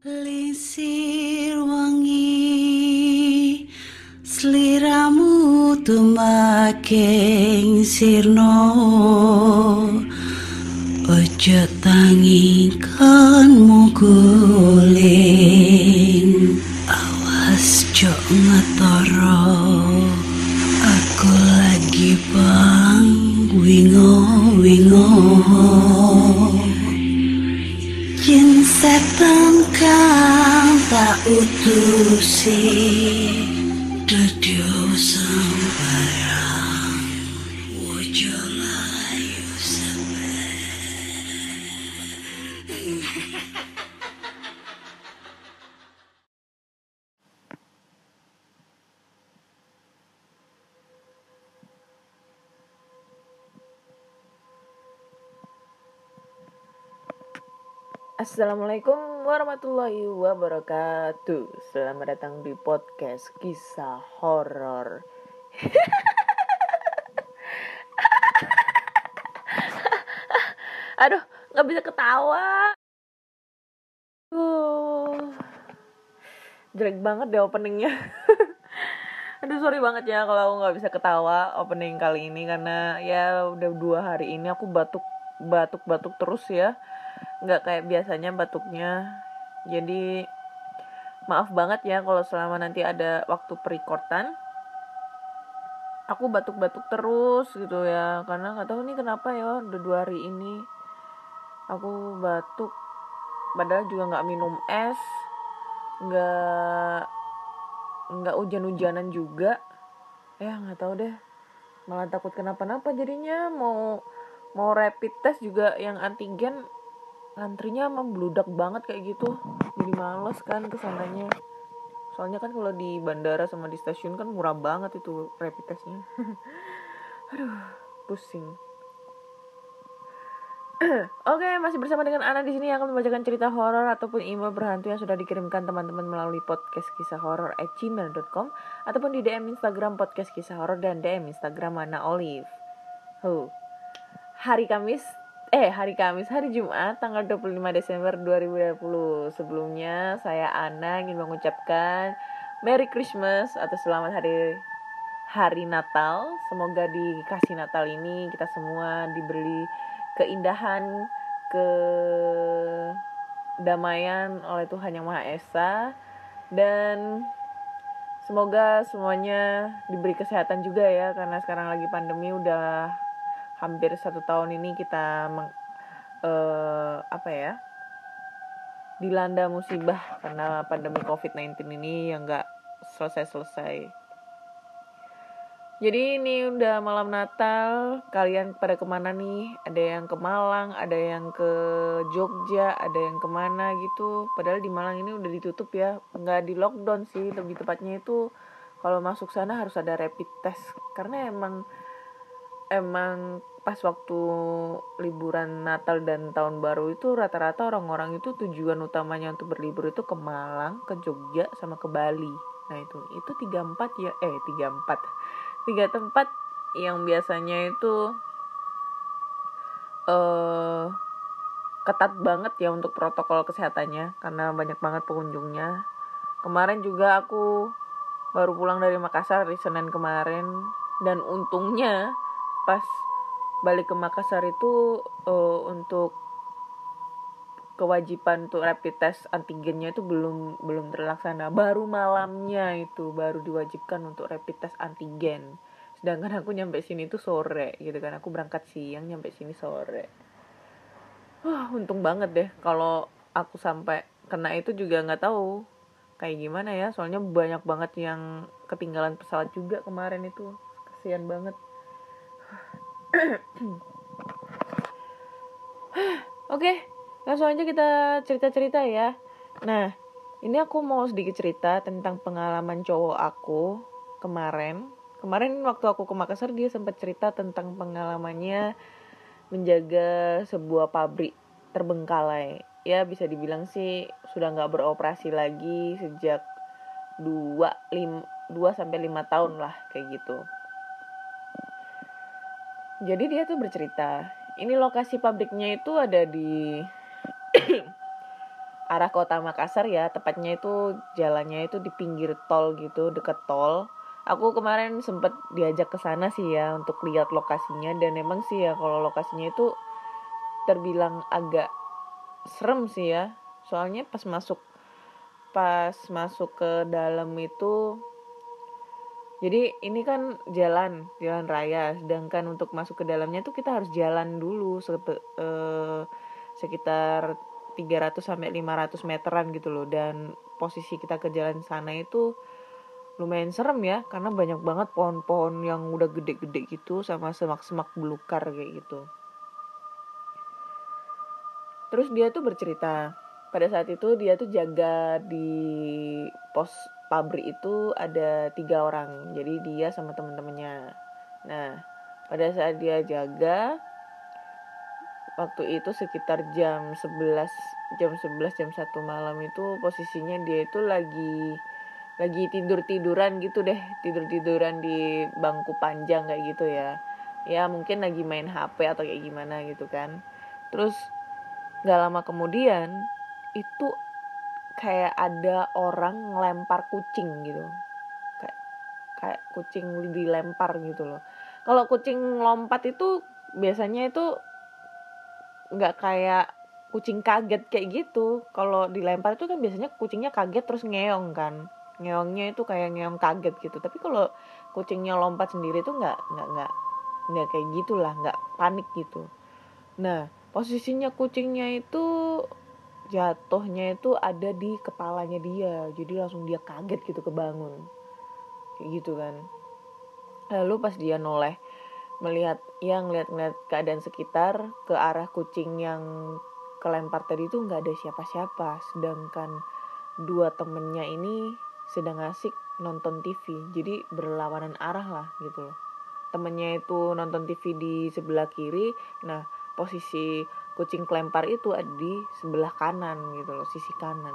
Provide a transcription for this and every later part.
Lisir wangi sliramu tumaking sirno Ojo tangi kan mukulin Awas jok ngetorok tak Assalamualaikum warahmatullahi wabarakatuh. Selamat datang di podcast kisah horor. Aduh, nggak bisa ketawa. Aduh, jelek banget deh openingnya. Aduh sorry banget ya kalau aku nggak bisa ketawa opening kali ini karena ya udah dua hari ini aku batuk batuk batuk terus ya. Nggak kayak biasanya batuknya. Jadi maaf banget ya kalau selama nanti ada waktu perikortan aku batuk-batuk terus gitu ya. Karena nggak tahu nih kenapa ya udah dua hari ini aku batuk. Padahal juga nggak minum es. Nggak nggak hujan-hujanan juga. Ya nggak tahu deh. Malah takut kenapa-napa jadinya. Mau mau rapid test juga yang antigen antrinya membludak banget kayak gitu. Jadi males kan ke sananya. Soalnya kan kalau di bandara sama di stasiun kan murah banget itu rapid testnya. Aduh pusing. Oke, masih bersama dengan Ana di sini. Yang akan membacakan cerita horor ataupun email berhantu yang sudah dikirimkan teman-teman melalui podcast kisah horor at gmail.com ataupun di DM Instagram podcast kisah horor dan DM Instagram Ana Olive. Huh. Hari Kamis eh hari Kamis hari Jumat tanggal 25 Desember 2020 sebelumnya saya Ana ingin mengucapkan Merry Christmas atau selamat hari hari Natal. Semoga dikasih Natal ini kita semua diberi keindahan kedamaian oleh Tuhan yang Maha Esa. Dan semoga semuanya diberi kesehatan juga ya karena sekarang lagi pandemi udah hampir satu tahun ini kita meng, uh, apa ya dilanda musibah karena pandemi COVID-19 ini yang nggak selesai-selesai. Jadi ini udah malam Natal, kalian pada ke mana nih? Ada yang ke Malang, ada yang ke Jogja, ada yang ke mana gitu. Padahal di Malang ini udah ditutup ya, nggak di lockdown sih, lebih tepatnya itu kalau masuk sana harus ada rapid test karena emang emang pas waktu liburan Natal dan Tahun Baru itu rata-rata orang-orang itu tujuan utamanya untuk berlibur itu ke Malang, ke Jogja, sama ke Bali. Nah itu itu tiga empat ya eh tiga empat tiga tempat yang biasanya itu uh, ketat banget ya untuk protokol kesehatannya karena banyak banget pengunjungnya. Kemarin juga aku baru pulang dari Makassar di Senin kemarin dan untungnya pas balik ke Makassar itu uh, untuk kewajiban untuk rapid test antigennya itu belum belum terlaksana. Baru malamnya itu baru diwajibkan untuk rapid test antigen. Sedangkan aku nyampe sini itu sore gitu kan. Aku berangkat siang nyampe sini sore. Wah untung banget deh kalau aku sampai kena itu juga nggak tahu kayak gimana ya. Soalnya banyak banget yang ketinggalan pesawat juga kemarin itu. Kasihan banget Oke, langsung aja kita cerita-cerita ya. Nah, ini aku mau sedikit cerita tentang pengalaman cowok aku kemarin. Kemarin waktu aku ke Makassar dia sempat cerita tentang pengalamannya menjaga sebuah pabrik terbengkalai. Ya bisa dibilang sih sudah nggak beroperasi lagi sejak 2 5 2 sampai 5 tahun lah kayak gitu. Jadi dia tuh bercerita, ini lokasi pabriknya itu ada di arah kota Makassar ya tepatnya itu jalannya itu di pinggir tol gitu deket tol. Aku kemarin sempet diajak ke sana sih ya untuk lihat lokasinya dan emang sih ya kalau lokasinya itu terbilang agak serem sih ya. Soalnya pas masuk pas masuk ke dalam itu jadi ini kan jalan jalan raya. Sedangkan untuk masuk ke dalamnya tuh kita harus jalan dulu sete- eh, sekitar 300 sampai 500 meteran gitu loh. Dan posisi kita ke jalan sana itu lumayan serem ya karena banyak banget pohon-pohon yang udah gede-gede gitu sama semak-semak belukar kayak gitu. Terus dia tuh bercerita. Pada saat itu dia tuh jaga di pos pabrik itu ada tiga orang. Jadi dia sama temen-temennya. Nah pada saat dia jaga waktu itu sekitar jam 11 jam 11 jam 1 malam itu posisinya dia itu lagi lagi tidur tiduran gitu deh. Tidur tiduran di bangku panjang kayak gitu ya. Ya mungkin lagi main HP atau kayak gimana gitu kan. Terus nggak lama kemudian itu kayak ada orang ngelempar kucing gitu. Kayak kayak kucing dilempar gitu loh. Kalau kucing lompat itu biasanya itu nggak kayak kucing kaget kayak gitu. Kalau dilempar itu kan biasanya kucingnya kaget terus ngeong kan. Ngeongnya itu kayak ngeong kaget gitu. Tapi kalau kucingnya lompat sendiri itu nggak nggak nggak nggak kayak gitulah nggak panik gitu. Nah posisinya kucingnya itu jatuhnya itu ada di kepalanya dia. Jadi langsung dia kaget gitu kebangun. Kayak gitu kan. Lalu pas dia noleh melihat yang ngeliat-ngeliat keadaan sekitar ke arah kucing yang kelempar tadi itu nggak ada siapa-siapa. Sedangkan dua temennya ini sedang asik nonton TV jadi berlawanan arah lah gitu loh. Temennya itu nonton TV di sebelah kiri. Nah posisi kucing kelempar itu ada di sebelah kanan gitu loh sisi kanan.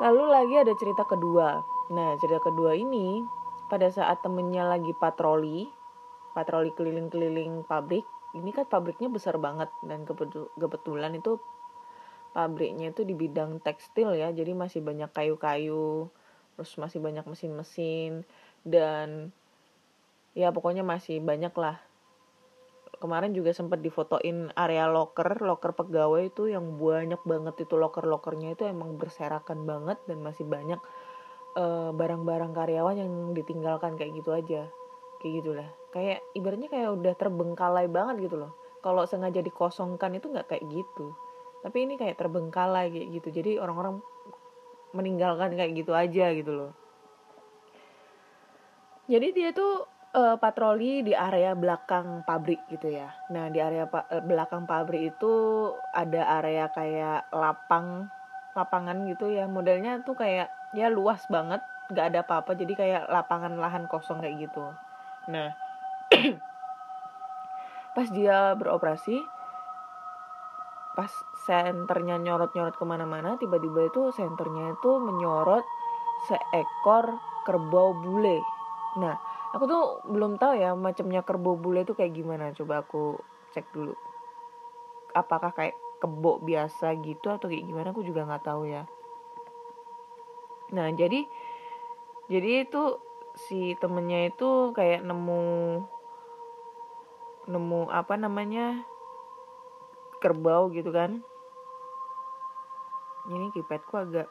Lalu lagi ada cerita kedua. Nah cerita kedua ini pada saat temennya lagi patroli patroli keliling-keliling pabrik ini kan pabriknya besar banget dan kebetulan itu pabriknya itu di bidang tekstil ya jadi masih banyak kayu-kayu terus masih banyak mesin-mesin dan ya pokoknya masih banyak lah kemarin juga sempat difotoin area locker locker pegawai itu yang banyak banget itu locker lockernya itu emang berserakan banget dan masih banyak barang barang-barang karyawan yang ditinggalkan kayak gitu aja kayak gitulah kayak ibaratnya kayak udah terbengkalai banget gitu loh. Kalau sengaja dikosongkan itu nggak kayak gitu. Tapi ini kayak terbengkalai kayak gitu. Jadi orang-orang meninggalkan kayak gitu aja gitu loh. Jadi dia tuh uh, patroli di area belakang pabrik gitu ya. Nah di area pa eh, belakang pabrik itu ada area kayak lapang lapangan gitu ya. Modelnya tuh kayak ya luas banget, nggak ada apa-apa. Jadi kayak lapangan lahan kosong kayak gitu. Nah pas dia beroperasi, pas senternya nyorot-nyorot ke mana-mana, tiba-tiba itu senternya itu menyorot seekor kerbau bule. Nah, aku tuh belum tahu ya macamnya kerbau bule itu kayak gimana. Coba aku cek dulu. Apakah kayak kebo biasa gitu atau kayak gimana aku juga nggak tahu ya. Nah jadi jadi itu si temennya itu kayak nemu nemu apa namanya kerbau gitu kan. Ini keypadku agak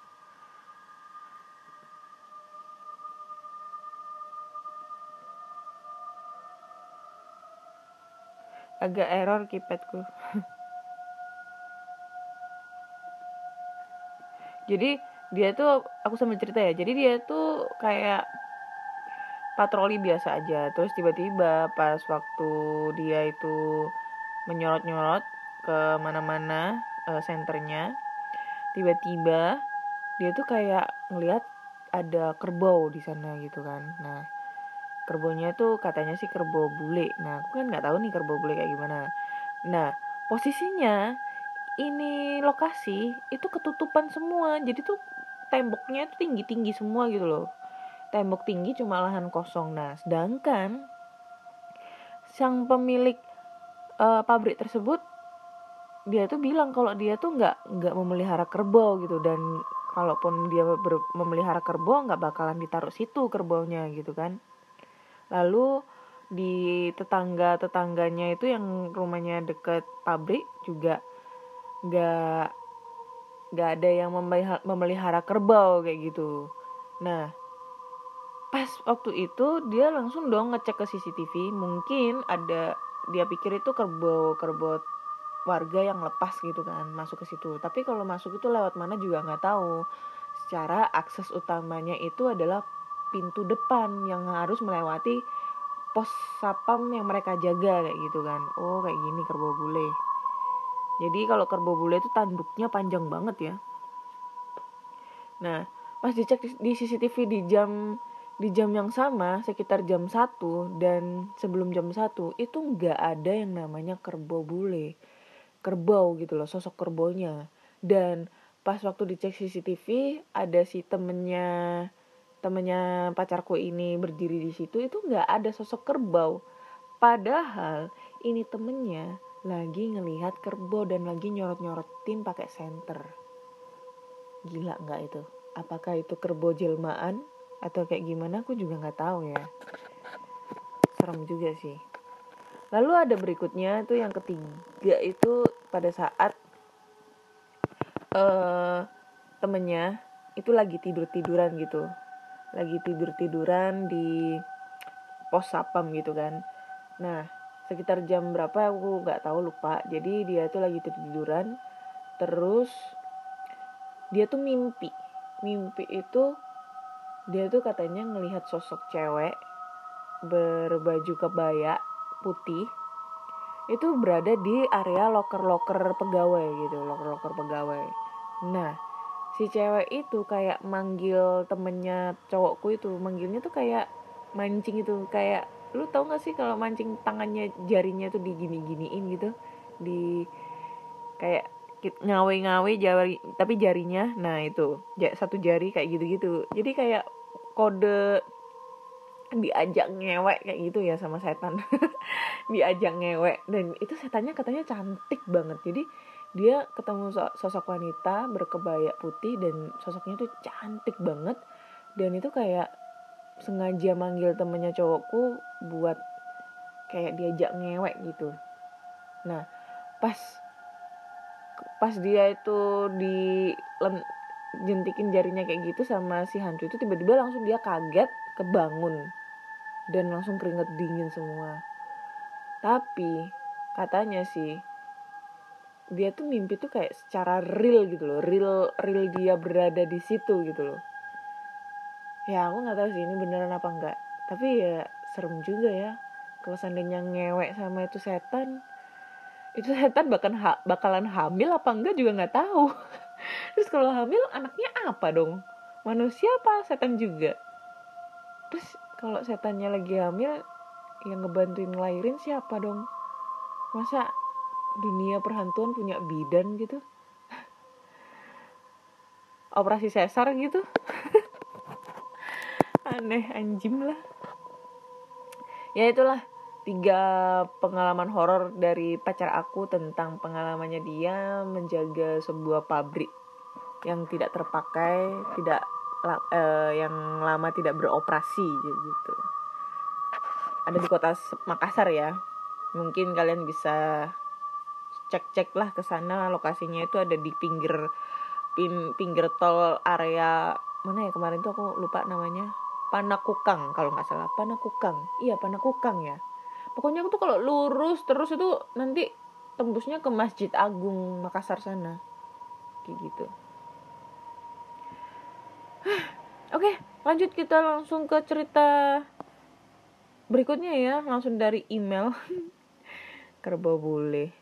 agak error keypadku. Jadi dia tuh aku sama cerita ya. Jadi dia tuh kayak patroli biasa aja. Terus tiba-tiba pas waktu dia itu menyorot-nyorot ke mana-mana uh, senternya tiba-tiba dia tuh kayak ngelihat ada kerbau di sana gitu kan. Nah kerbaunya tuh katanya sih kerbau bule. Nah aku kan nggak tahu nih kerbau bule kayak gimana. Nah posisinya ini lokasi itu ketutupan semua. Jadi tuh temboknya tuh tinggi tinggi semua gitu loh. Tembok tinggi cuma lahan kosong. Nah sedangkan sang pemilik uh, pabrik tersebut dia tuh bilang kalau dia tuh nggak nggak memelihara kerbau gitu. Dan kalaupun dia memelihara kerbau nggak bakalan ditaruh situ kerbaunya gitu kan lalu di tetangga tetangganya itu yang rumahnya deket pabrik juga nggak nggak ada yang memelihara, kerbau kayak gitu. Nah pas waktu itu dia langsung dong ngecek ke CCTV mungkin ada dia pikir itu kerbau kerbau warga yang lepas gitu kan masuk ke situ. Tapi kalau masuk itu lewat mana juga nggak tahu. Secara akses utamanya itu adalah pintu depan yang harus melewati pos sapam yang mereka jaga kayak gitu kan. Oh kayak gini kerbau bule. Jadi kalau kerbau bule itu tanduknya panjang banget ya. Nah pas dicek di, CCTV di jam di jam yang sama sekitar jam 1 dan sebelum jam 1 itu nggak ada yang namanya kerbau bule. Kerbau gitu loh sosok kerbaunya. Dan pas waktu dicek CCTV ada si temennya temennya pacarku ini berdiri di situ itu nggak ada sosok kerbau. Padahal ini temennya lagi ngelihat kerbau dan lagi nyorot nyorotin pakai senter. Gila nggak itu? Apakah itu kerbau jelmaan atau kayak gimana? Aku juga nggak tahu ya. Serem juga sih. Lalu ada berikutnya tuh yang ketiga itu pada saat uh, temennya itu lagi tidur tiduran gitu lagi tidur tiduran di pos sapam gitu kan. Nah sekitar jam berapa aku nggak tahu lupa. Jadi dia tuh lagi tidur tiduran terus dia tuh mimpi. Mimpi itu dia tuh katanya ngelihat sosok cewek berbaju kebaya putih. Itu berada di area loker-loker pegawai gitu loker-loker pegawai. Nah si cewek itu kayak manggil temennya cowokku itu manggilnya tuh kayak mancing itu kayak lu tau gak sih kalau mancing tangannya jarinya tuh digini-giniin gitu? Di kayak ngawe-ngawe jari tapi jarinya nah itu satu jari kayak gitu-gitu. Jadi kayak kode diajak ngewek kayak gitu ya sama setan. Diajak ngewek dan itu setannya katanya cantik banget. Jadi dia ketemu sosok wanita berkebaya putih dan sosoknya tuh cantik banget. Dan itu kayak sengaja manggil temennya cowokku buat kayak diajak ngewek gitu. Nah pas pas dia itu di jentikin jarinya kayak gitu sama si hantu itu tiba-tiba langsung dia kaget kebangun dan langsung keringet dingin semua. Tapi katanya sih dia tuh mimpi tuh kayak secara real gitu loh. Real real dia berada di situ gitu loh. Ya aku nggak tahu sih ini beneran apa enggak tapi ya serem juga ya. Kalau seandainya ngewek sama itu setan itu setan bahkan ha bakalan hamil apa enggak juga nggak tahu. Terus kalau hamil anaknya apa dong? Manusia apa setan juga? Terus kalau setannya lagi hamil yang ngebantuin ngelahirin siapa dong? Masa dunia perhantuan punya bidan gitu. Operasi sesar gitu. Aneh anjim lah. Ya itulah tiga pengalaman horor dari pacar aku tentang pengalamannya dia menjaga sebuah pabrik yang tidak terpakai tidak uh, yang lama tidak beroperasi gitu. Ada di kota Makassar ya. Mungkin kalian bisa cek-cek lah ke sana lokasinya itu ada di pinggir pin, pinggir tol area mana ya kemarin tuh aku lupa namanya Panakukang kalau nggak salah. Panakukang. Iya Panakukang ya. Pokoknya aku tuh kalau lurus terus itu nanti tembusnya ke Masjid Agung Makassar sana. Kayak gitu. Oke, lanjut kita langsung ke cerita berikutnya ya, langsung dari email. Kerbau bule.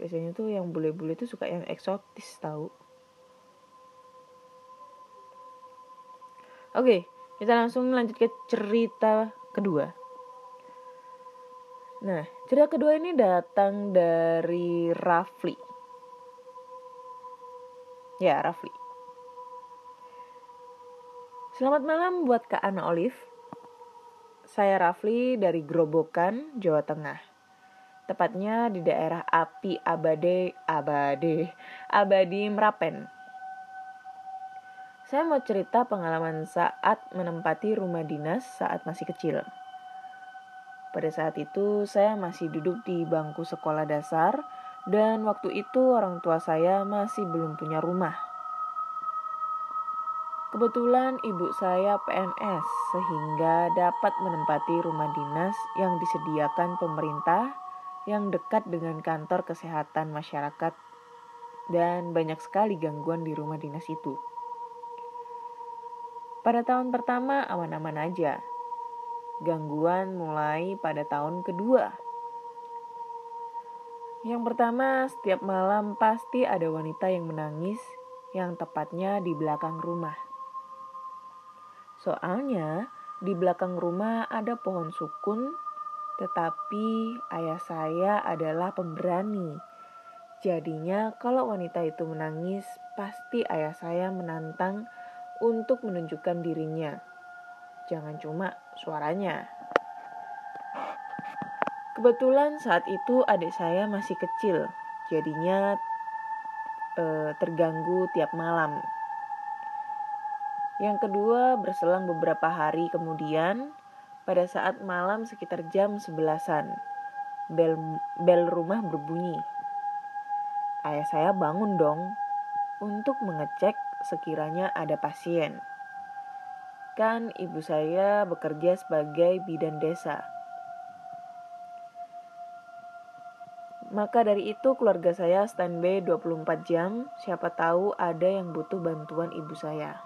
Biasanya tuh yang bule-bule tuh suka yang eksotis tahu. Oke, kita langsung lanjut ke cerita kedua. Nah, cerita kedua ini datang dari Rafli. Ya, Rafli. Selamat malam buat Kak Ana Olive. Saya Rafli dari Grobokan, Jawa Tengah. Tepatnya di daerah Api Abade Abade Abadi Merapen. Saya mau cerita pengalaman saat menempati rumah dinas saat masih kecil. Pada saat itu saya masih duduk di bangku sekolah dasar dan waktu itu orang tua saya masih belum punya rumah. Kebetulan ibu saya PNS sehingga dapat menempati rumah dinas yang disediakan pemerintah yang dekat dengan kantor kesehatan masyarakat dan banyak sekali gangguan di rumah dinas itu. Pada tahun pertama aman-aman aja. Gangguan mulai pada tahun kedua. Yang pertama, setiap malam pasti ada wanita yang menangis yang tepatnya di belakang rumah. Soalnya di belakang rumah ada pohon sukun, tetapi ayah saya adalah pemberani. Jadinya kalau wanita itu menangis, pasti ayah saya menantang untuk menunjukkan dirinya. Jangan cuma suaranya. Kebetulan saat itu adik saya masih kecil, jadinya eh, terganggu tiap malam. Yang kedua, berselang beberapa hari kemudian, pada saat malam sekitar jam sebelasan, bel, bel rumah berbunyi. Ayah saya bangun dong untuk mengecek sekiranya ada pasien. Kan ibu saya bekerja sebagai bidan desa. Maka dari itu keluarga saya standby 24 jam, siapa tahu ada yang butuh bantuan ibu saya.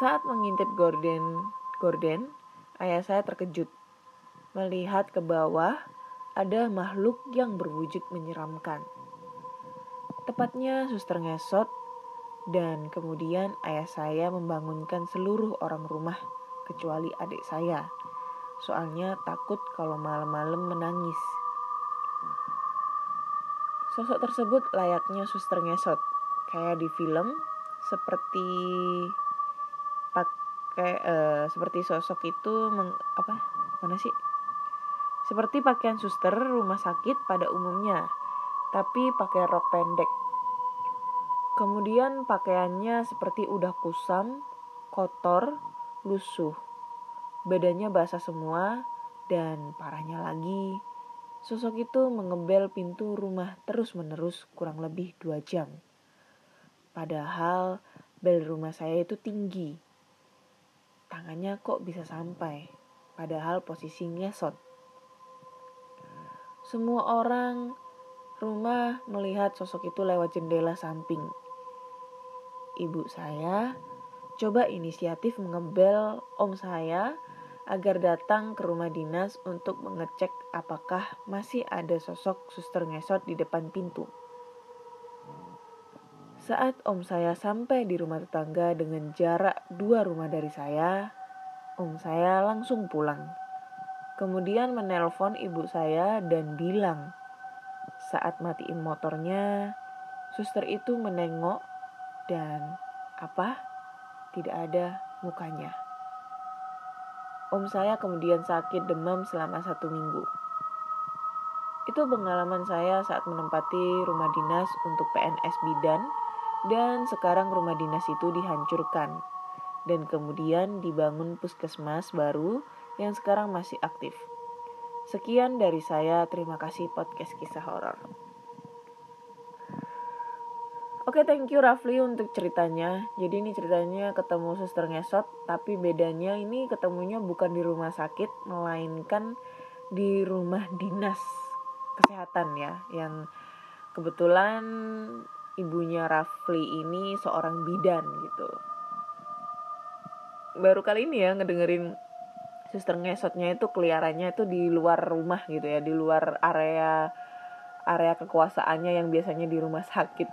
Saat mengintip gorden, gorden, ayah saya terkejut melihat ke bawah ada makhluk yang berwujud menyeramkan. Tepatnya suster ngesot dan kemudian ayah saya membangunkan seluruh orang rumah kecuali adik saya. Soalnya takut kalau malam-malam menangis. Sosok tersebut layaknya suster ngesot, kayak di film seperti kayak uh, seperti sosok itu meng, apa mana sih? Seperti pakaian suster rumah sakit pada umumnya tapi pakai rok pendek. Kemudian pakaiannya seperti udah kusam kotor lusuh. Badannya basah semua dan parahnya lagi sosok itu mengebel pintu rumah terus menerus kurang lebih dua jam. Padahal bel rumah saya itu tinggi tangannya kok bisa sampai, padahal posisinya shot. Semua orang rumah melihat sosok itu lewat jendela samping. Ibu saya coba inisiatif mengebel om saya agar datang ke rumah dinas untuk mengecek apakah masih ada sosok suster ngesot di depan pintu. Saat om saya sampai di rumah tetangga dengan jarak dua rumah dari saya, om saya langsung pulang. Kemudian menelpon ibu saya dan bilang, saat matiin motornya, suster itu menengok dan apa? Tidak ada mukanya. Om saya kemudian sakit demam selama satu minggu. Itu pengalaman saya saat menempati rumah dinas untuk PNS Bidan dan sekarang rumah dinas itu dihancurkan dan kemudian dibangun puskesmas baru yang sekarang masih aktif. Sekian dari saya, terima kasih podcast kisah horor. Oke, okay, thank you Rafli untuk ceritanya. Jadi ini ceritanya ketemu suster ngesot, tapi bedanya ini ketemunya bukan di rumah sakit, melainkan di rumah dinas kesehatan ya, yang kebetulan ibunya Rafli ini seorang bidan gitu. Baru kali ini ya ngedengerin suster ngesotnya itu keliarannya itu di luar rumah gitu ya di luar area area kekuasaannya yang biasanya di rumah sakit.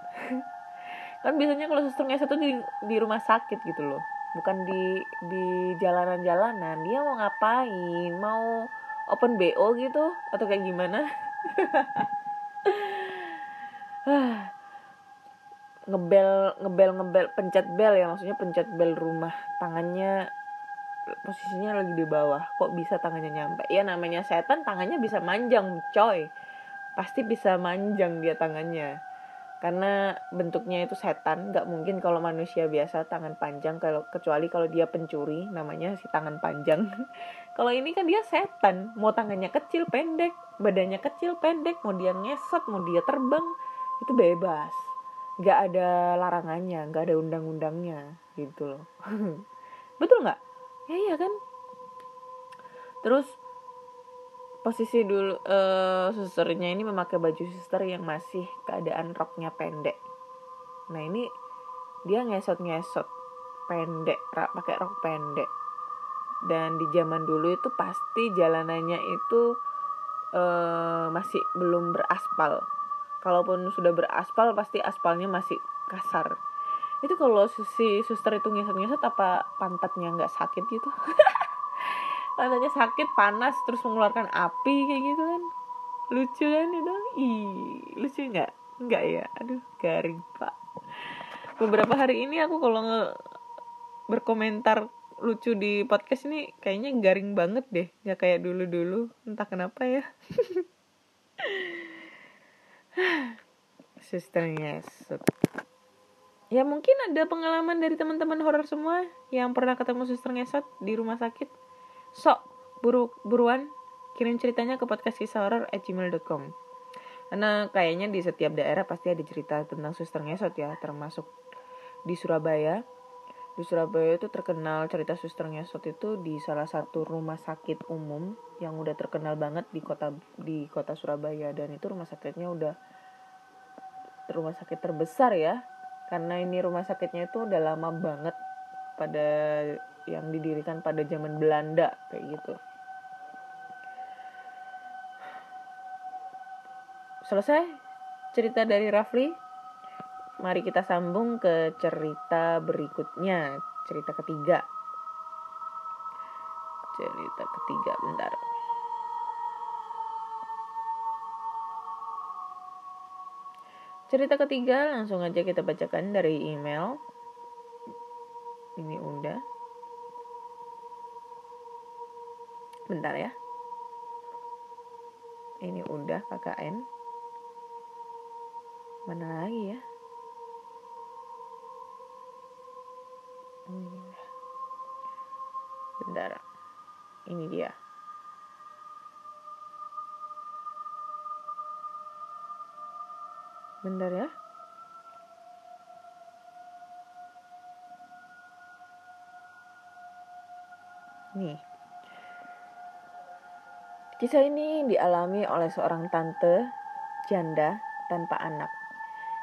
Kan biasanya kalau suster ngesot itu di, di rumah sakit gitu loh. Bukan di di jalanan-jalanan. Dia mau ngapain? Mau open bo gitu? Atau kayak gimana ngebel ngebel ngebel pencet bel ya maksudnya pencet bel rumah tangannya posisinya lagi di bawah kok bisa tangannya nyampe? Ya namanya setan tangannya bisa manjang coy. Pasti bisa manjang dia tangannya. Karena bentuknya itu setan nggak mungkin kalau manusia biasa tangan panjang kalau kecuali kalau dia pencuri namanya si tangan panjang. Kalau ini kan dia setan mau tangannya kecil pendek badannya kecil pendek mau dia ngesot mau dia terbang itu bebas nggak ada larangannya nggak ada undang-undangnya gitu loh. Betul nggak? Ya iya kan? Terus posisi dulu uh, susternya ini memakai baju suster yang masih keadaan roknya pendek. Nah ini dia ngesot-ngesot pendek pakai rok pendek. Dan di zaman dulu itu pasti jalanannya itu uh, masih belum beraspal kalaupun sudah beraspal pasti aspalnya masih kasar. Itu kalau si suster itu ngesot-ngesot apa pantatnya nggak sakit gitu? Tandanya sakit panas terus mengeluarkan api kayak gitu kan. Lucu kan? Itu ih lucu nggak? Nggak ya. Aduh garing pak. Beberapa hari ini aku kalau nge berkomentar lucu di podcast ini kayaknya garing banget deh. Nggak kayak dulu dulu entah kenapa ya susternya ya mungkin ada pengalaman dari teman-teman horor semua yang pernah ketemu suster ngesot di rumah sakit? Sok buru buruan kirim ceritanya ke podcast kisah horror at gmail.com karena kayaknya di setiap daerah pasti ada cerita tentang suster ngesot ya termasuk di Surabaya. Di Surabaya itu terkenal cerita suster ngesot itu di salah satu rumah sakit umum yang udah terkenal banget di kota di kota Surabaya. Dan itu rumah sakitnya udah rumah sakit terbesar ya karena ini rumah sakitnya itu udah lama banget pada yang didirikan pada zaman Belanda kayak gitu. Selesai cerita dari Rafli. Mari kita sambung ke cerita berikutnya, cerita ketiga. Cerita ketiga, bentar. Cerita ketiga langsung aja kita bacakan dari email. Ini udah. Bentar ya. Ini udah KKN. Mana lagi ya? Bentar. Ini dia. Bentar ya. Nih. Kisah ini dialami oleh seorang tante janda tanpa anak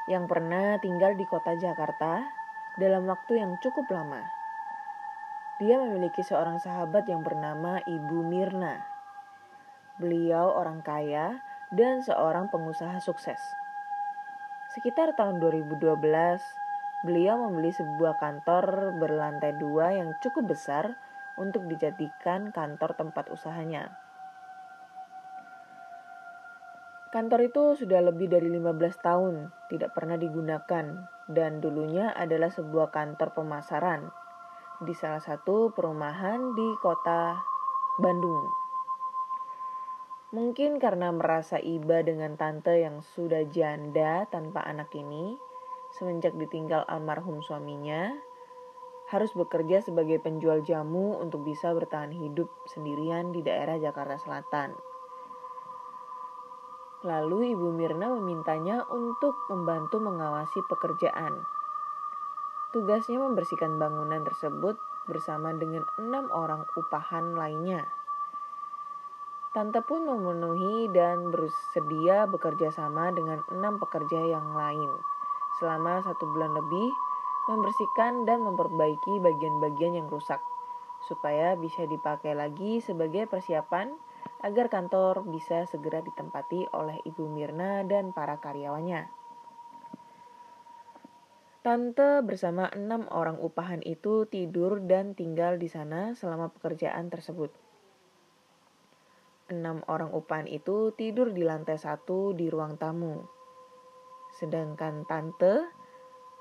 yang pernah tinggal di kota Jakarta dalam waktu yang cukup lama. Dia memiliki seorang sahabat yang bernama Ibu Mirna. Beliau orang kaya dan seorang pengusaha sukses. Sekitar tahun 2012, beliau membeli sebuah kantor berlantai dua yang cukup besar untuk dijadikan kantor tempat usahanya. Kantor itu sudah lebih dari 15 tahun tidak pernah digunakan dan dulunya adalah sebuah kantor pemasaran di salah satu perumahan di kota Bandung. Mungkin karena merasa iba dengan tante yang sudah janda tanpa anak ini, semenjak ditinggal almarhum suaminya, harus bekerja sebagai penjual jamu untuk bisa bertahan hidup sendirian di daerah Jakarta Selatan. Lalu Ibu Mirna memintanya untuk membantu mengawasi pekerjaan. Tugasnya membersihkan bangunan tersebut bersama dengan enam orang upahan lainnya. Tante pun memenuhi dan bersedia bekerja sama dengan enam pekerja yang lain selama satu bulan lebih membersihkan dan memperbaiki bagian-bagian yang rusak supaya bisa dipakai lagi sebagai persiapan agar kantor bisa segera ditempati oleh Ibu Mirna dan para karyawannya. Tante bersama enam orang upahan itu tidur dan tinggal di sana selama pekerjaan tersebut. Enam orang upahan itu tidur di lantai satu di ruang tamu. Sedangkan tante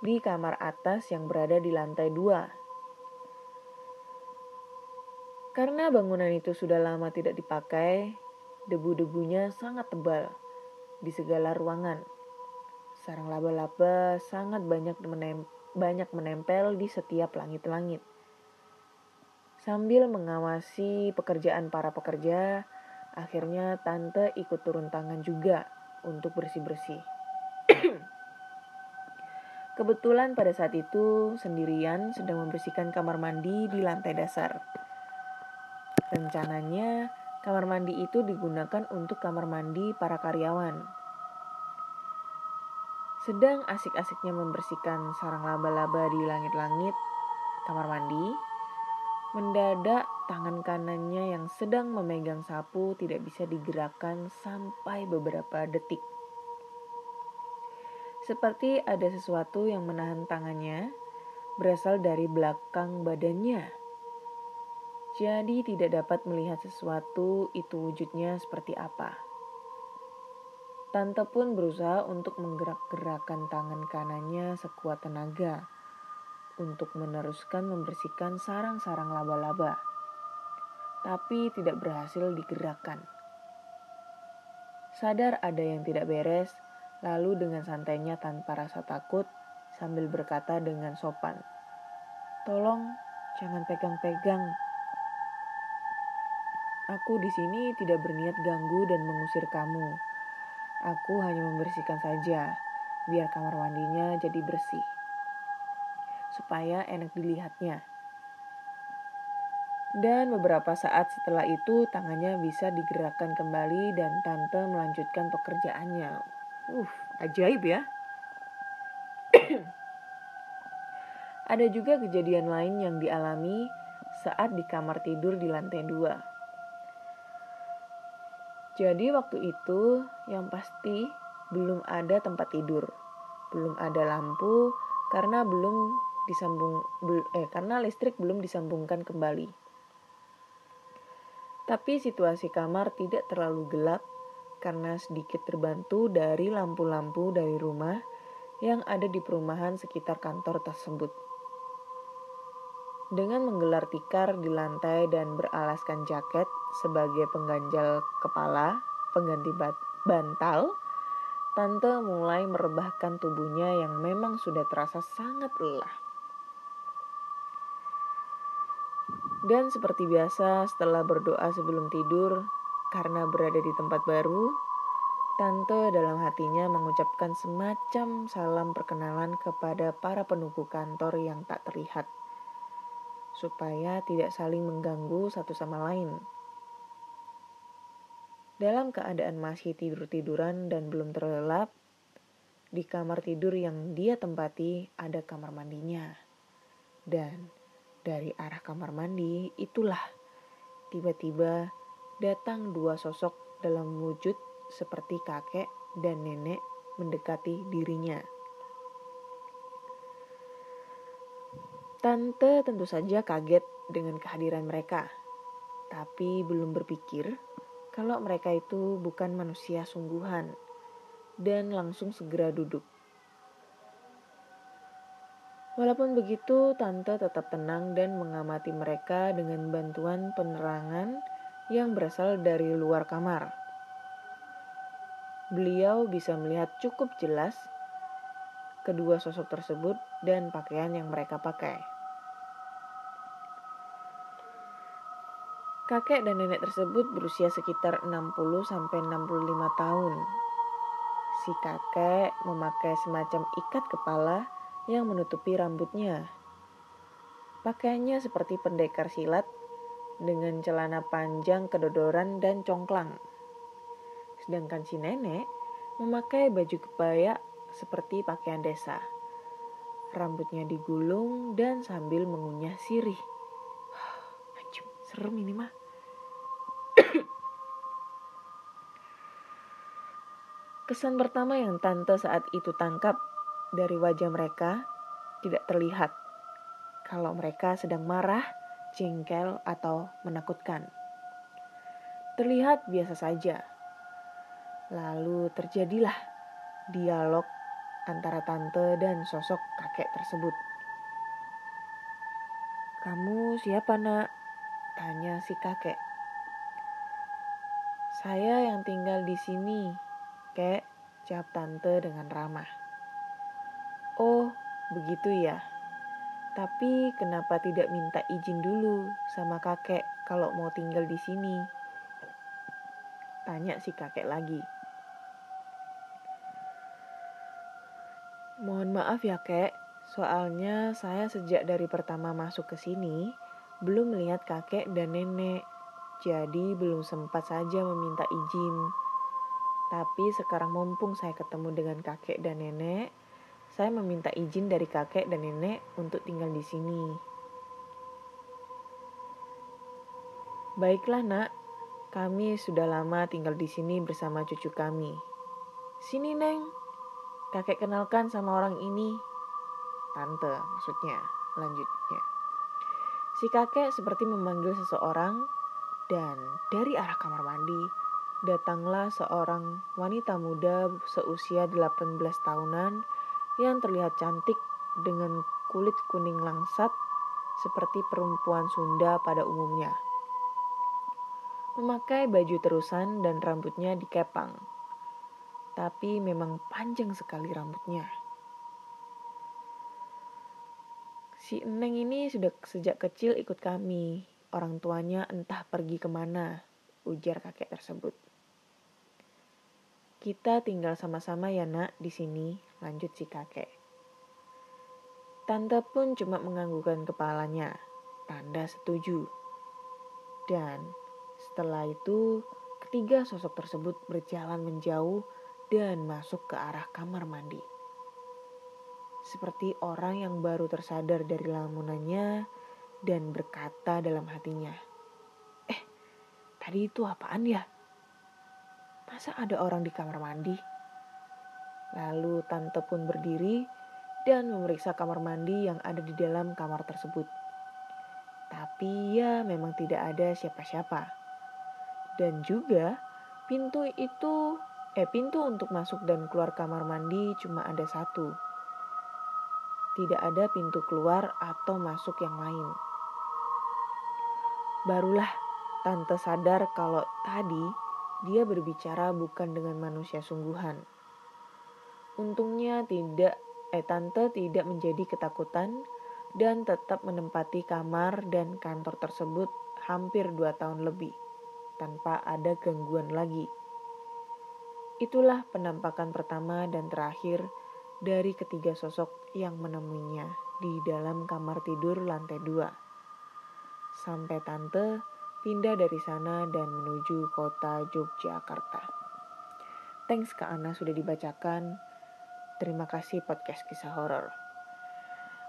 di kamar atas yang berada di lantai dua Karena bangunan itu sudah lama tidak dipakai, debu-debunya sangat tebal di segala ruangan. Sarang laba-laba sangat banyak menem banyak menempel di setiap langit-langit. Sambil mengawasi pekerjaan para pekerja, akhirnya tante ikut turun tangan juga untuk bersih-bersih. Kebetulan pada saat itu sendirian sedang membersihkan kamar mandi di lantai dasar. Rencananya kamar mandi itu digunakan untuk kamar mandi para karyawan. Sedang asik-asiknya membersihkan sarang laba-laba di langit-langit kamar mandi, mendadak tangan kanannya yang sedang memegang sapu tidak bisa digerakkan sampai beberapa detik. Seperti ada sesuatu yang menahan tangannya berasal dari belakang badannya. Jadi tidak dapat melihat sesuatu itu wujudnya seperti apa. Tante pun berusaha untuk menggerak-gerakkan tangan kanannya sekuat tenaga untuk meneruskan membersihkan sarang-sarang laba-laba. Tapi tidak berhasil digerakkan. Sadar ada yang tidak beres, Lalu dengan santainya tanpa rasa takut sambil berkata dengan sopan, "Tolong jangan pegang-pegang. Aku di sini tidak berniat ganggu dan mengusir kamu. Aku hanya membersihkan saja, biar kamar mandinya jadi bersih. Supaya enak dilihatnya." Dan beberapa saat setelah itu tangannya bisa digerakkan kembali dan tante melanjutkan pekerjaannya. Uh, ajaib ya. Ada juga kejadian lain yang dialami saat di kamar tidur di lantai dua. Jadi waktu itu yang pasti belum ada tempat tidur, belum ada lampu karena belum disambung eh karena listrik belum disambungkan kembali. Tapi situasi kamar tidak terlalu gelap karena sedikit terbantu dari lampu-lampu dari rumah yang ada di perumahan sekitar kantor tersebut. Dengan menggelar tikar di lantai dan beralaskan jaket sebagai pengganjal kepala, pengganti bantal, tante mulai merebahkan tubuhnya yang memang sudah terasa sangat lelah. Dan seperti biasa, setelah berdoa sebelum tidur, karena berada di tempat baru, Tante dalam hatinya mengucapkan semacam salam perkenalan kepada para penunggu kantor yang tak terlihat, supaya tidak saling mengganggu satu sama lain. Dalam keadaan masih tidur-tiduran dan belum terlelap, di kamar tidur yang dia tempati ada kamar mandinya. Dan dari arah kamar mandi itulah tiba-tiba datang dua sosok dalam wujud seperti kakek dan nenek mendekati dirinya. Tante tentu saja kaget dengan kehadiran mereka, tapi belum berpikir kalau mereka itu bukan manusia sungguhan dan langsung segera duduk. Walaupun begitu, tante tetap tenang dan mengamati mereka dengan bantuan penerangan yang berasal dari luar kamar. Beliau bisa melihat cukup jelas kedua sosok tersebut dan pakaian yang mereka pakai. Kakek dan nenek tersebut berusia sekitar 60 sampai 65 tahun. Si kakek memakai semacam ikat kepala yang menutupi rambutnya. Pakaiannya seperti pendekar silat dengan celana panjang kedodoran dan congklang. Sedangkan si nenek memakai baju kebaya seperti pakaian desa. Rambutnya digulung dan sambil mengunyah sirih. Anjir, serem ini mah. Kesan pertama yang tante saat itu tangkap dari wajah mereka tidak terlihat kalau mereka sedang marah jengkel, atau menakutkan. Terlihat biasa saja. Lalu terjadilah dialog antara tante dan sosok kakek tersebut. Kamu siapa nak? Tanya si kakek. Saya yang tinggal di sini, kek, jawab tante dengan ramah. Oh, begitu ya. Tapi kenapa tidak minta izin dulu sama kakek kalau mau tinggal di sini? Tanya si kakek lagi. Mohon maaf ya kek, soalnya saya sejak dari pertama masuk ke sini belum melihat kakek dan nenek, jadi belum sempat saja meminta izin. Tapi sekarang mumpung saya ketemu dengan kakek dan nenek, saya meminta izin dari kakek dan nenek untuk tinggal di sini. Baiklah, Nak. Kami sudah lama tinggal di sini bersama cucu kami. Sini, Neng. Kakek kenalkan sama orang ini. Tante, maksudnya. Lanjutnya. Si kakek seperti memanggil seseorang dan dari arah kamar mandi datanglah seorang wanita muda seusia 18 tahunan yang terlihat cantik dengan kulit kuning langsat seperti perempuan Sunda pada umumnya. Memakai baju terusan dan rambutnya dikepang. Tapi memang panjang sekali rambutnya. Si Eneng ini sudah sejak kecil ikut kami. Orang tuanya entah pergi ke mana, ujar kakek tersebut. Kita tinggal sama-sama ya nak di sini, lanjut si kakek. Tante pun cuma menganggukkan kepalanya, tanda setuju. Dan setelah itu, ketiga sosok tersebut berjalan menjauh dan masuk ke arah kamar mandi. Seperti orang yang baru tersadar dari lamunannya dan berkata dalam hatinya, "Eh, tadi itu apaan ya?" Masa ada orang di kamar mandi? Lalu tante pun berdiri dan memeriksa kamar mandi yang ada di dalam kamar tersebut. Tapi ya memang tidak ada siapa-siapa. Dan juga pintu itu eh pintu untuk masuk dan keluar kamar mandi cuma ada satu. Tidak ada pintu keluar atau masuk yang lain. Barulah tante sadar kalau tadi dia berbicara bukan dengan manusia sungguhan. Untungnya tidak, eh tante tidak menjadi ketakutan dan tetap menempati kamar dan kantor tersebut hampir dua tahun lebih tanpa ada gangguan lagi. Itulah penampakan pertama dan terakhir dari ketiga sosok yang menemuinya di dalam kamar tidur lantai dua. Sampai tante pindah dari sana dan menuju kota Yogyakarta. Thanks Kak Ana sudah dibacakan. Terima kasih podcast kisah horor.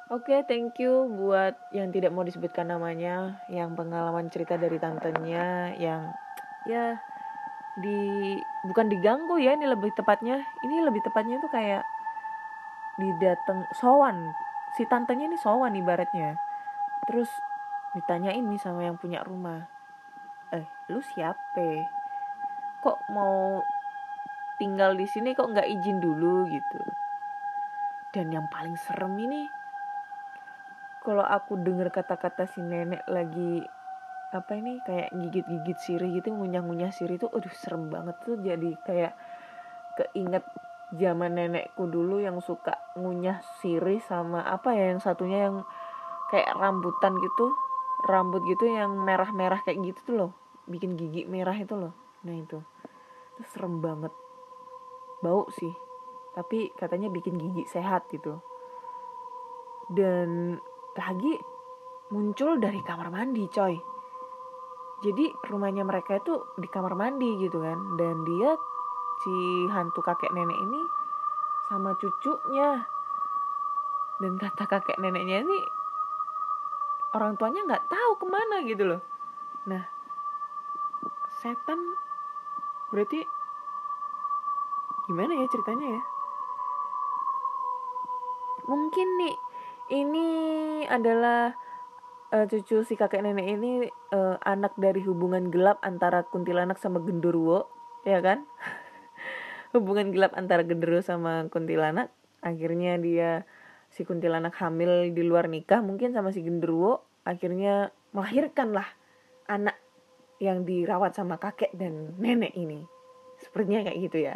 Oke, okay, thank you buat yang tidak mau disebutkan namanya, yang pengalaman cerita dari tantenya, yang ya di bukan diganggu ya ini lebih tepatnya, ini lebih tepatnya tuh kayak didateng sowan si tantenya ini sowan ibaratnya. Terus ditanyain nih sama yang punya rumah, eh lu siapa kok mau tinggal di sini kok nggak izin dulu gitu. Dan yang paling serem ini kalau aku dengar kata-kata si nenek lagi apa ini kayak gigit-gigit sirih gitu ngunyah-ngunyah sirih itu aduh serem banget tuh. Jadi kayak keinget zaman nenekku dulu yang suka ngunyah sirih sama apa ya yang satunya yang kayak rambutan gitu rambut gitu yang merah-merah kayak gitu tuh loh bikin gigi merah itu loh. Nah itu. Itu serem banget bau sih. Tapi katanya bikin gigi sehat gitu. Dan lagi muncul dari kamar mandi coy. Jadi rumahnya mereka itu di kamar mandi gitu kan. Dan dia si hantu kakek nenek ini sama cucunya. Dan kata kakek neneknya ini orang tuanya nggak tahu ke mana gitu loh. Nah setan berarti gimana ya ceritanya ya mungkin nih ini adalah uh, cucu si kakek nenek ini uh, anak dari hubungan gelap antara kuntilanak sama genderuwo ya kan hubungan gelap antara genderuwo sama kuntilanak akhirnya dia si kuntilanak hamil di luar nikah mungkin sama si genderuwo akhirnya melahirkan lah anak yang dirawat sama kakek dan nenek ini. Sepertinya kayak gitu ya.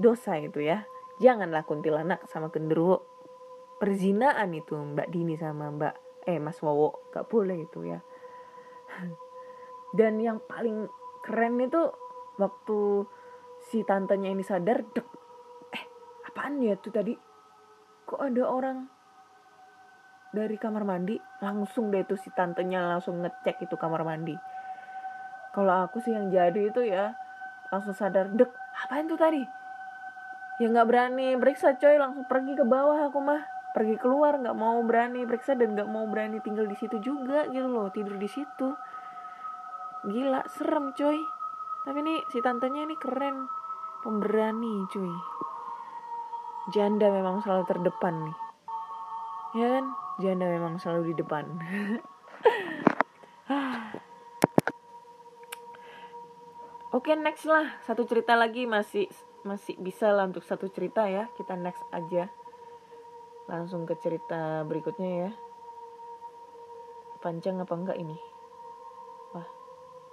Dosa itu ya. Janganlah kuntilanak sama genderuwo. Perzinaan itu Mbak Dini sama Mbak eh Mas Wowo gak boleh itu ya. Dan yang paling keren itu waktu si tantenya ini sadar, dek, eh apaan ya tuh tadi? Kok ada orang dari kamar mandi langsung deh tuh si tantenya langsung ngecek itu kamar mandi kalau aku sih yang jadi itu ya langsung sadar dek apaan tuh tadi ya nggak berani. Periksa coy. Langsung pergi ke bawah aku mah. Pergi keluar nggak mau berani periksa dan nggak mau berani tinggal di situ juga gitu loh. Tidur di situ. Gila serem coy. Tapi nih si tantenya ini keren. Pemberani cuy. Janda memang selalu terdepan nih. Ya kan? Janda memang selalu di depan. Oke next lah. Satu cerita lagi masih masih bisa lah untuk satu cerita ya. Kita next aja. Langsung ke cerita berikutnya ya. Panjang apa enggak ini? Wah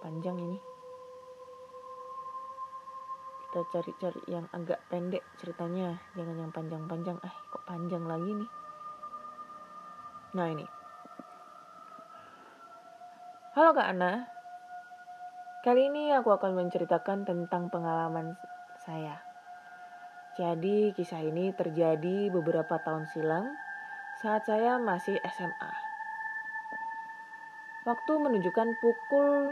panjang ini. Kita cari-cari yang agak pendek ceritanya. Jangan yang panjang-panjang. Eh kok panjang lagi nih? Nah ini. Halo kak Ana. Kali ini aku akan menceritakan tentang pengalaman saya jadi kisah ini terjadi beberapa tahun silam saat saya masih SMA waktu menunjukkan pukul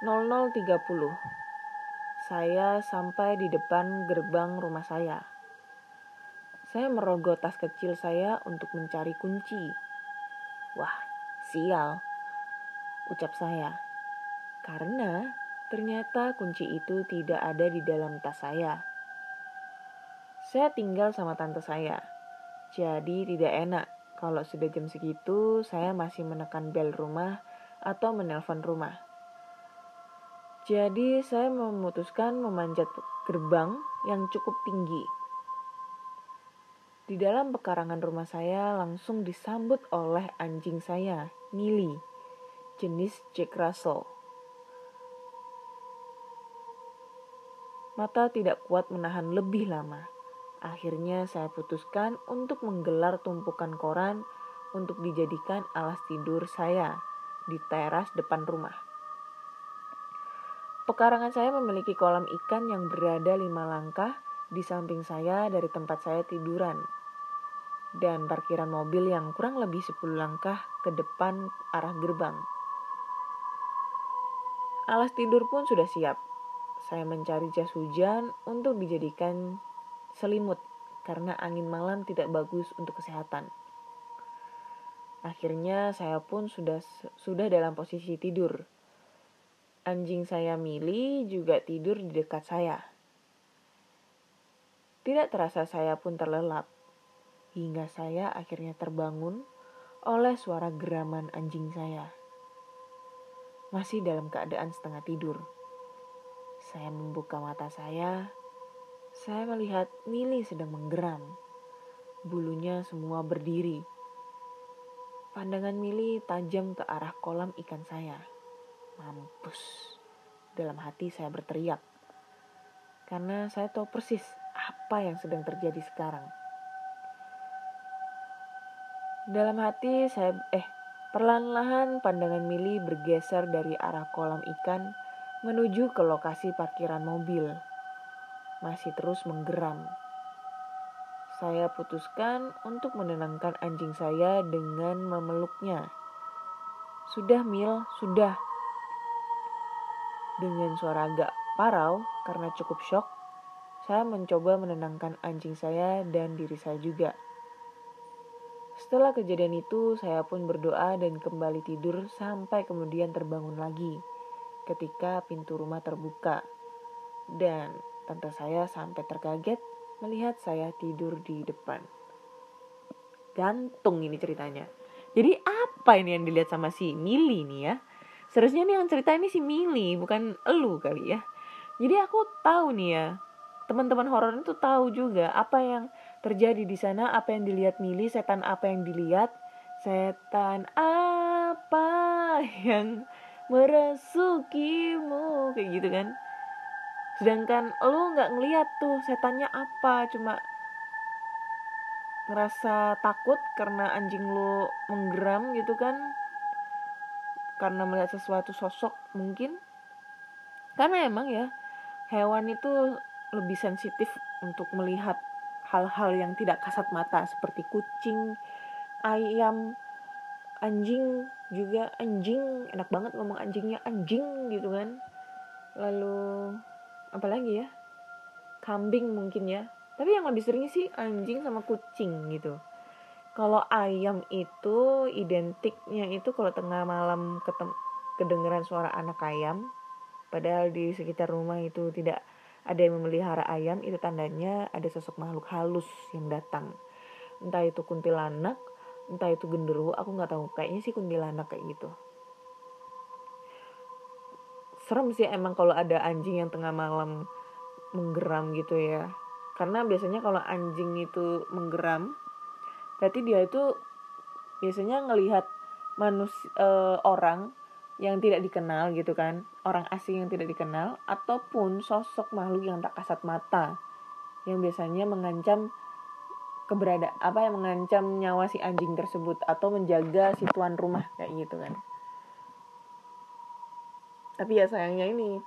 00.30 saya sampai di depan gerbang rumah saya. Saya merogoh tas kecil saya untuk mencari kunci. Wah, sial, ucap saya. Karena ternyata kunci itu tidak ada di dalam tas saya. Saya tinggal sama tante saya. Jadi tidak enak kalau sudah jam segitu saya masih menekan bel rumah atau menelpon rumah. Jadi saya memutuskan memanjat gerbang yang cukup tinggi. Di dalam pekarangan rumah saya langsung disambut oleh anjing saya, Mili, jenis Jack Russell. Mata tidak kuat menahan lebih lama. Akhirnya saya putuskan untuk menggelar tumpukan koran untuk dijadikan alas tidur saya di teras depan rumah. Pekarangan saya memiliki kolam ikan yang berada lima langkah di samping saya dari tempat saya tiduran. Dan parkiran mobil yang kurang lebih 10 langkah ke depan arah gerbang. Alas tidur pun sudah siap. Saya mencari jas hujan untuk dijadikan selimut karena angin malam tidak bagus untuk kesehatan. Akhirnya saya pun sudah sudah dalam posisi tidur Anjing saya Mili juga tidur di dekat saya. Tidak terasa saya pun terlelap, hingga saya akhirnya terbangun oleh suara geraman anjing saya. Masih dalam keadaan setengah tidur. Saya membuka mata saya, saya melihat Mili sedang menggeram. Bulunya semua berdiri. Pandangan Mili tajam ke arah kolam ikan saya. Mampus. Dalam hati saya berteriak. Karena saya tahu persis apa yang sedang terjadi sekarang. Dalam hati saya eh perlahan-lahan pandangan Mili bergeser dari arah kolam ikan menuju ke lokasi parkiran mobil. Masih terus menggeram. Saya putuskan untuk menenangkan anjing saya dengan memeluknya. Sudah, Mil, sudah. Dengan suara agak parau karena cukup shock, saya mencoba menenangkan anjing saya dan diri saya juga. Setelah kejadian itu, saya pun berdoa dan kembali tidur sampai kemudian terbangun lagi ketika pintu rumah terbuka. Dan tante saya sampai terkaget melihat saya tidur di depan. Gantung ini ceritanya. Jadi apa ini yang dilihat sama si Mili nih ya? Seharusnya nih yang cerita ini si Mili, bukan elu kali ya. Jadi aku tahu nih ya, teman-teman horor itu tahu juga apa yang terjadi di sana, apa yang dilihat Mili, setan apa yang dilihat, setan apa yang merasukimu kayak gitu kan. Sedangkan lu nggak ngeliat tuh setannya apa cuma ngerasa takut karena anjing lu menggeram gitu kan. Karena melihat sesuatu sosok mungkin. Karena emang ya hewan itu lebih sensitif untuk melihat hal-hal yang tidak kasat mata seperti kucing, ayam, anjing juga anjing enak banget ngomong anjingnya anjing gitu kan. Lalu apalagi ya? Kambing mungkin ya. Tapi yang lebih sering sih anjing sama kucing gitu. Kalau ayam itu identiknya itu kalau tengah malam ketem kedengeran suara anak ayam padahal di sekitar rumah itu tidak ada yang memelihara ayam itu tandanya ada sosok makhluk halus yang datang. Entah itu kuntilanak entah itu genderuwo aku nggak tahu. Kayaknya sih kuntilanak kayak gitu. Serem sih emang kalau ada anjing yang tengah malam menggeram gitu ya. Karena biasanya kalau anjing itu menggeram berarti dia itu biasanya ngelihat manusia uh, orang yang tidak dikenal gitu kan. Orang asing yang tidak dikenal ataupun sosok makhluk yang tak kasat mata. Yang biasanya mengancam keberada apa yang mengancam nyawa si anjing tersebut atau menjaga si tuan rumah kayak gitu kan. Tapi ya sayangnya ini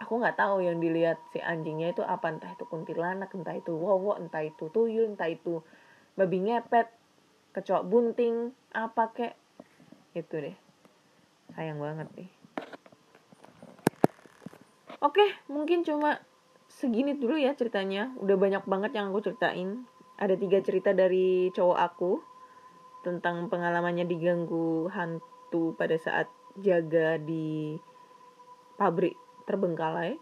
aku nggak tahu yang dilihat si anjingnya itu apa. Entah itu kuntilanak entah itu wowo entah itu tuyul entah itu babi ngepet kecoak bunting apa kek. Itu deh. Sayang banget nih oke mungkin cuma segini dulu ya ceritanya. Udah banyak banget yang aku ceritain ada tiga cerita dari cowok aku tentang pengalamannya diganggu hantu pada saat jaga di pabrik terbengkalai.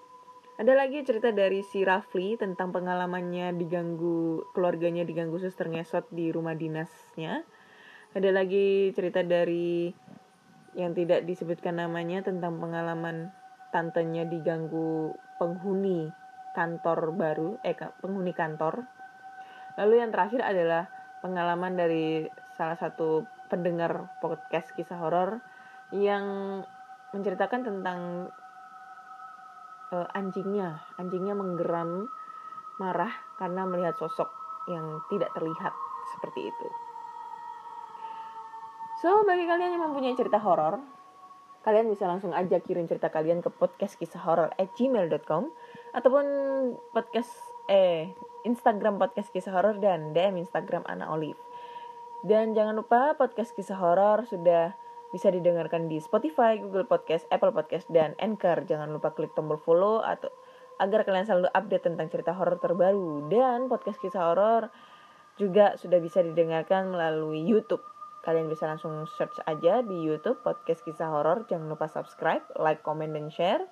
Ada lagi cerita dari si Rafli tentang pengalamannya diganggu keluarganya diganggu suster ngesot di rumah dinasnya. Ada lagi cerita dari yang tidak disebutkan namanya tentang pengalaman tantenya diganggu penghuni kantor baru, eh penghuni kantor. Lalu yang terakhir adalah pengalaman dari salah satu pendengar podcast kisah horor yang menceritakan tentang uh, anjingnya. Anjingnya menggeram marah karena melihat sosok yang tidak terlihat seperti itu. So bagi kalian yang mempunyai cerita horor kalian bisa langsung aja kirim cerita kalian ke podcast kisah horor at gmail.com ataupun podcast eh Instagram podcast kisah horor dan DM Instagram Ana Olive. Dan jangan lupa podcast kisah horor sudah bisa didengarkan di Spotify, Google Podcast, Apple Podcast, dan Anchor. Jangan lupa klik tombol follow atau agar kalian selalu update tentang cerita horor terbaru. Dan podcast kisah horor juga sudah bisa didengarkan melalui YouTube. Kalian bisa langsung search aja di YouTube podcast kisah horor. Jangan lupa subscribe, like, comment, dan share.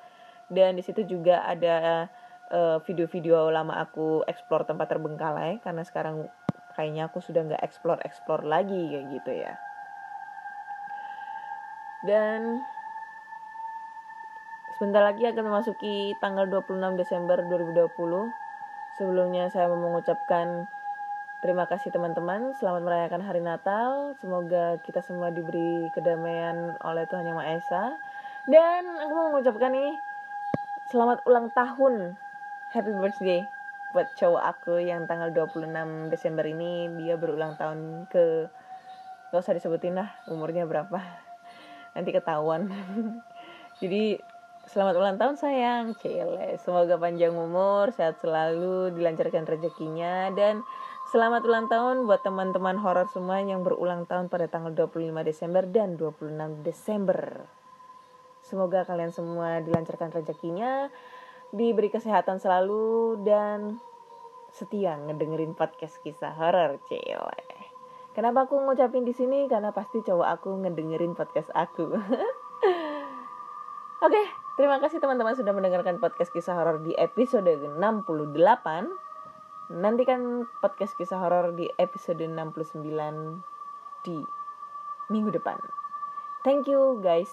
Dan di situ juga ada uh, video-video lama aku explore tempat terbengkalai karena sekarang kayaknya aku sudah nggak explore explore lagi kayak gitu ya. Dan sebentar lagi akan memasuki tanggal 26 Desember 2020 sebelumnya saya mau mengucapkan terima kasih teman-teman. Selamat merayakan hari Natal. Semoga kita semua diberi kedamaian oleh Tuhan Yang Maha Esa. Dan aku mau mengucapkan nih selamat ulang tahun happy birthday buat cowok aku yang tanggal 26 Desember ini. Dia berulang tahun ke gak usah disebutin lah umurnya berapa. Nanti ketahuan. Jadi selamat ulang tahun sayang. Cile semoga panjang umur sehat selalu dilancarkan rezekinya. Dan selamat ulang tahun buat teman-teman horor semua yang berulang tahun pada tanggal 25 Desember dan 26 Desember. Semoga kalian semua dilancarkan rezekinya diberi kesehatan selalu dan setia ngedengerin podcast kisah horor cile Kenapa aku ngucapin di sini? Karena pasti cowok aku ngedengerin podcast aku. Oke, terima kasih teman-teman sudah mendengarkan podcast kisah horor di episode 68. Nantikan podcast kisah horor di episode 69 di minggu depan. Thank you guys.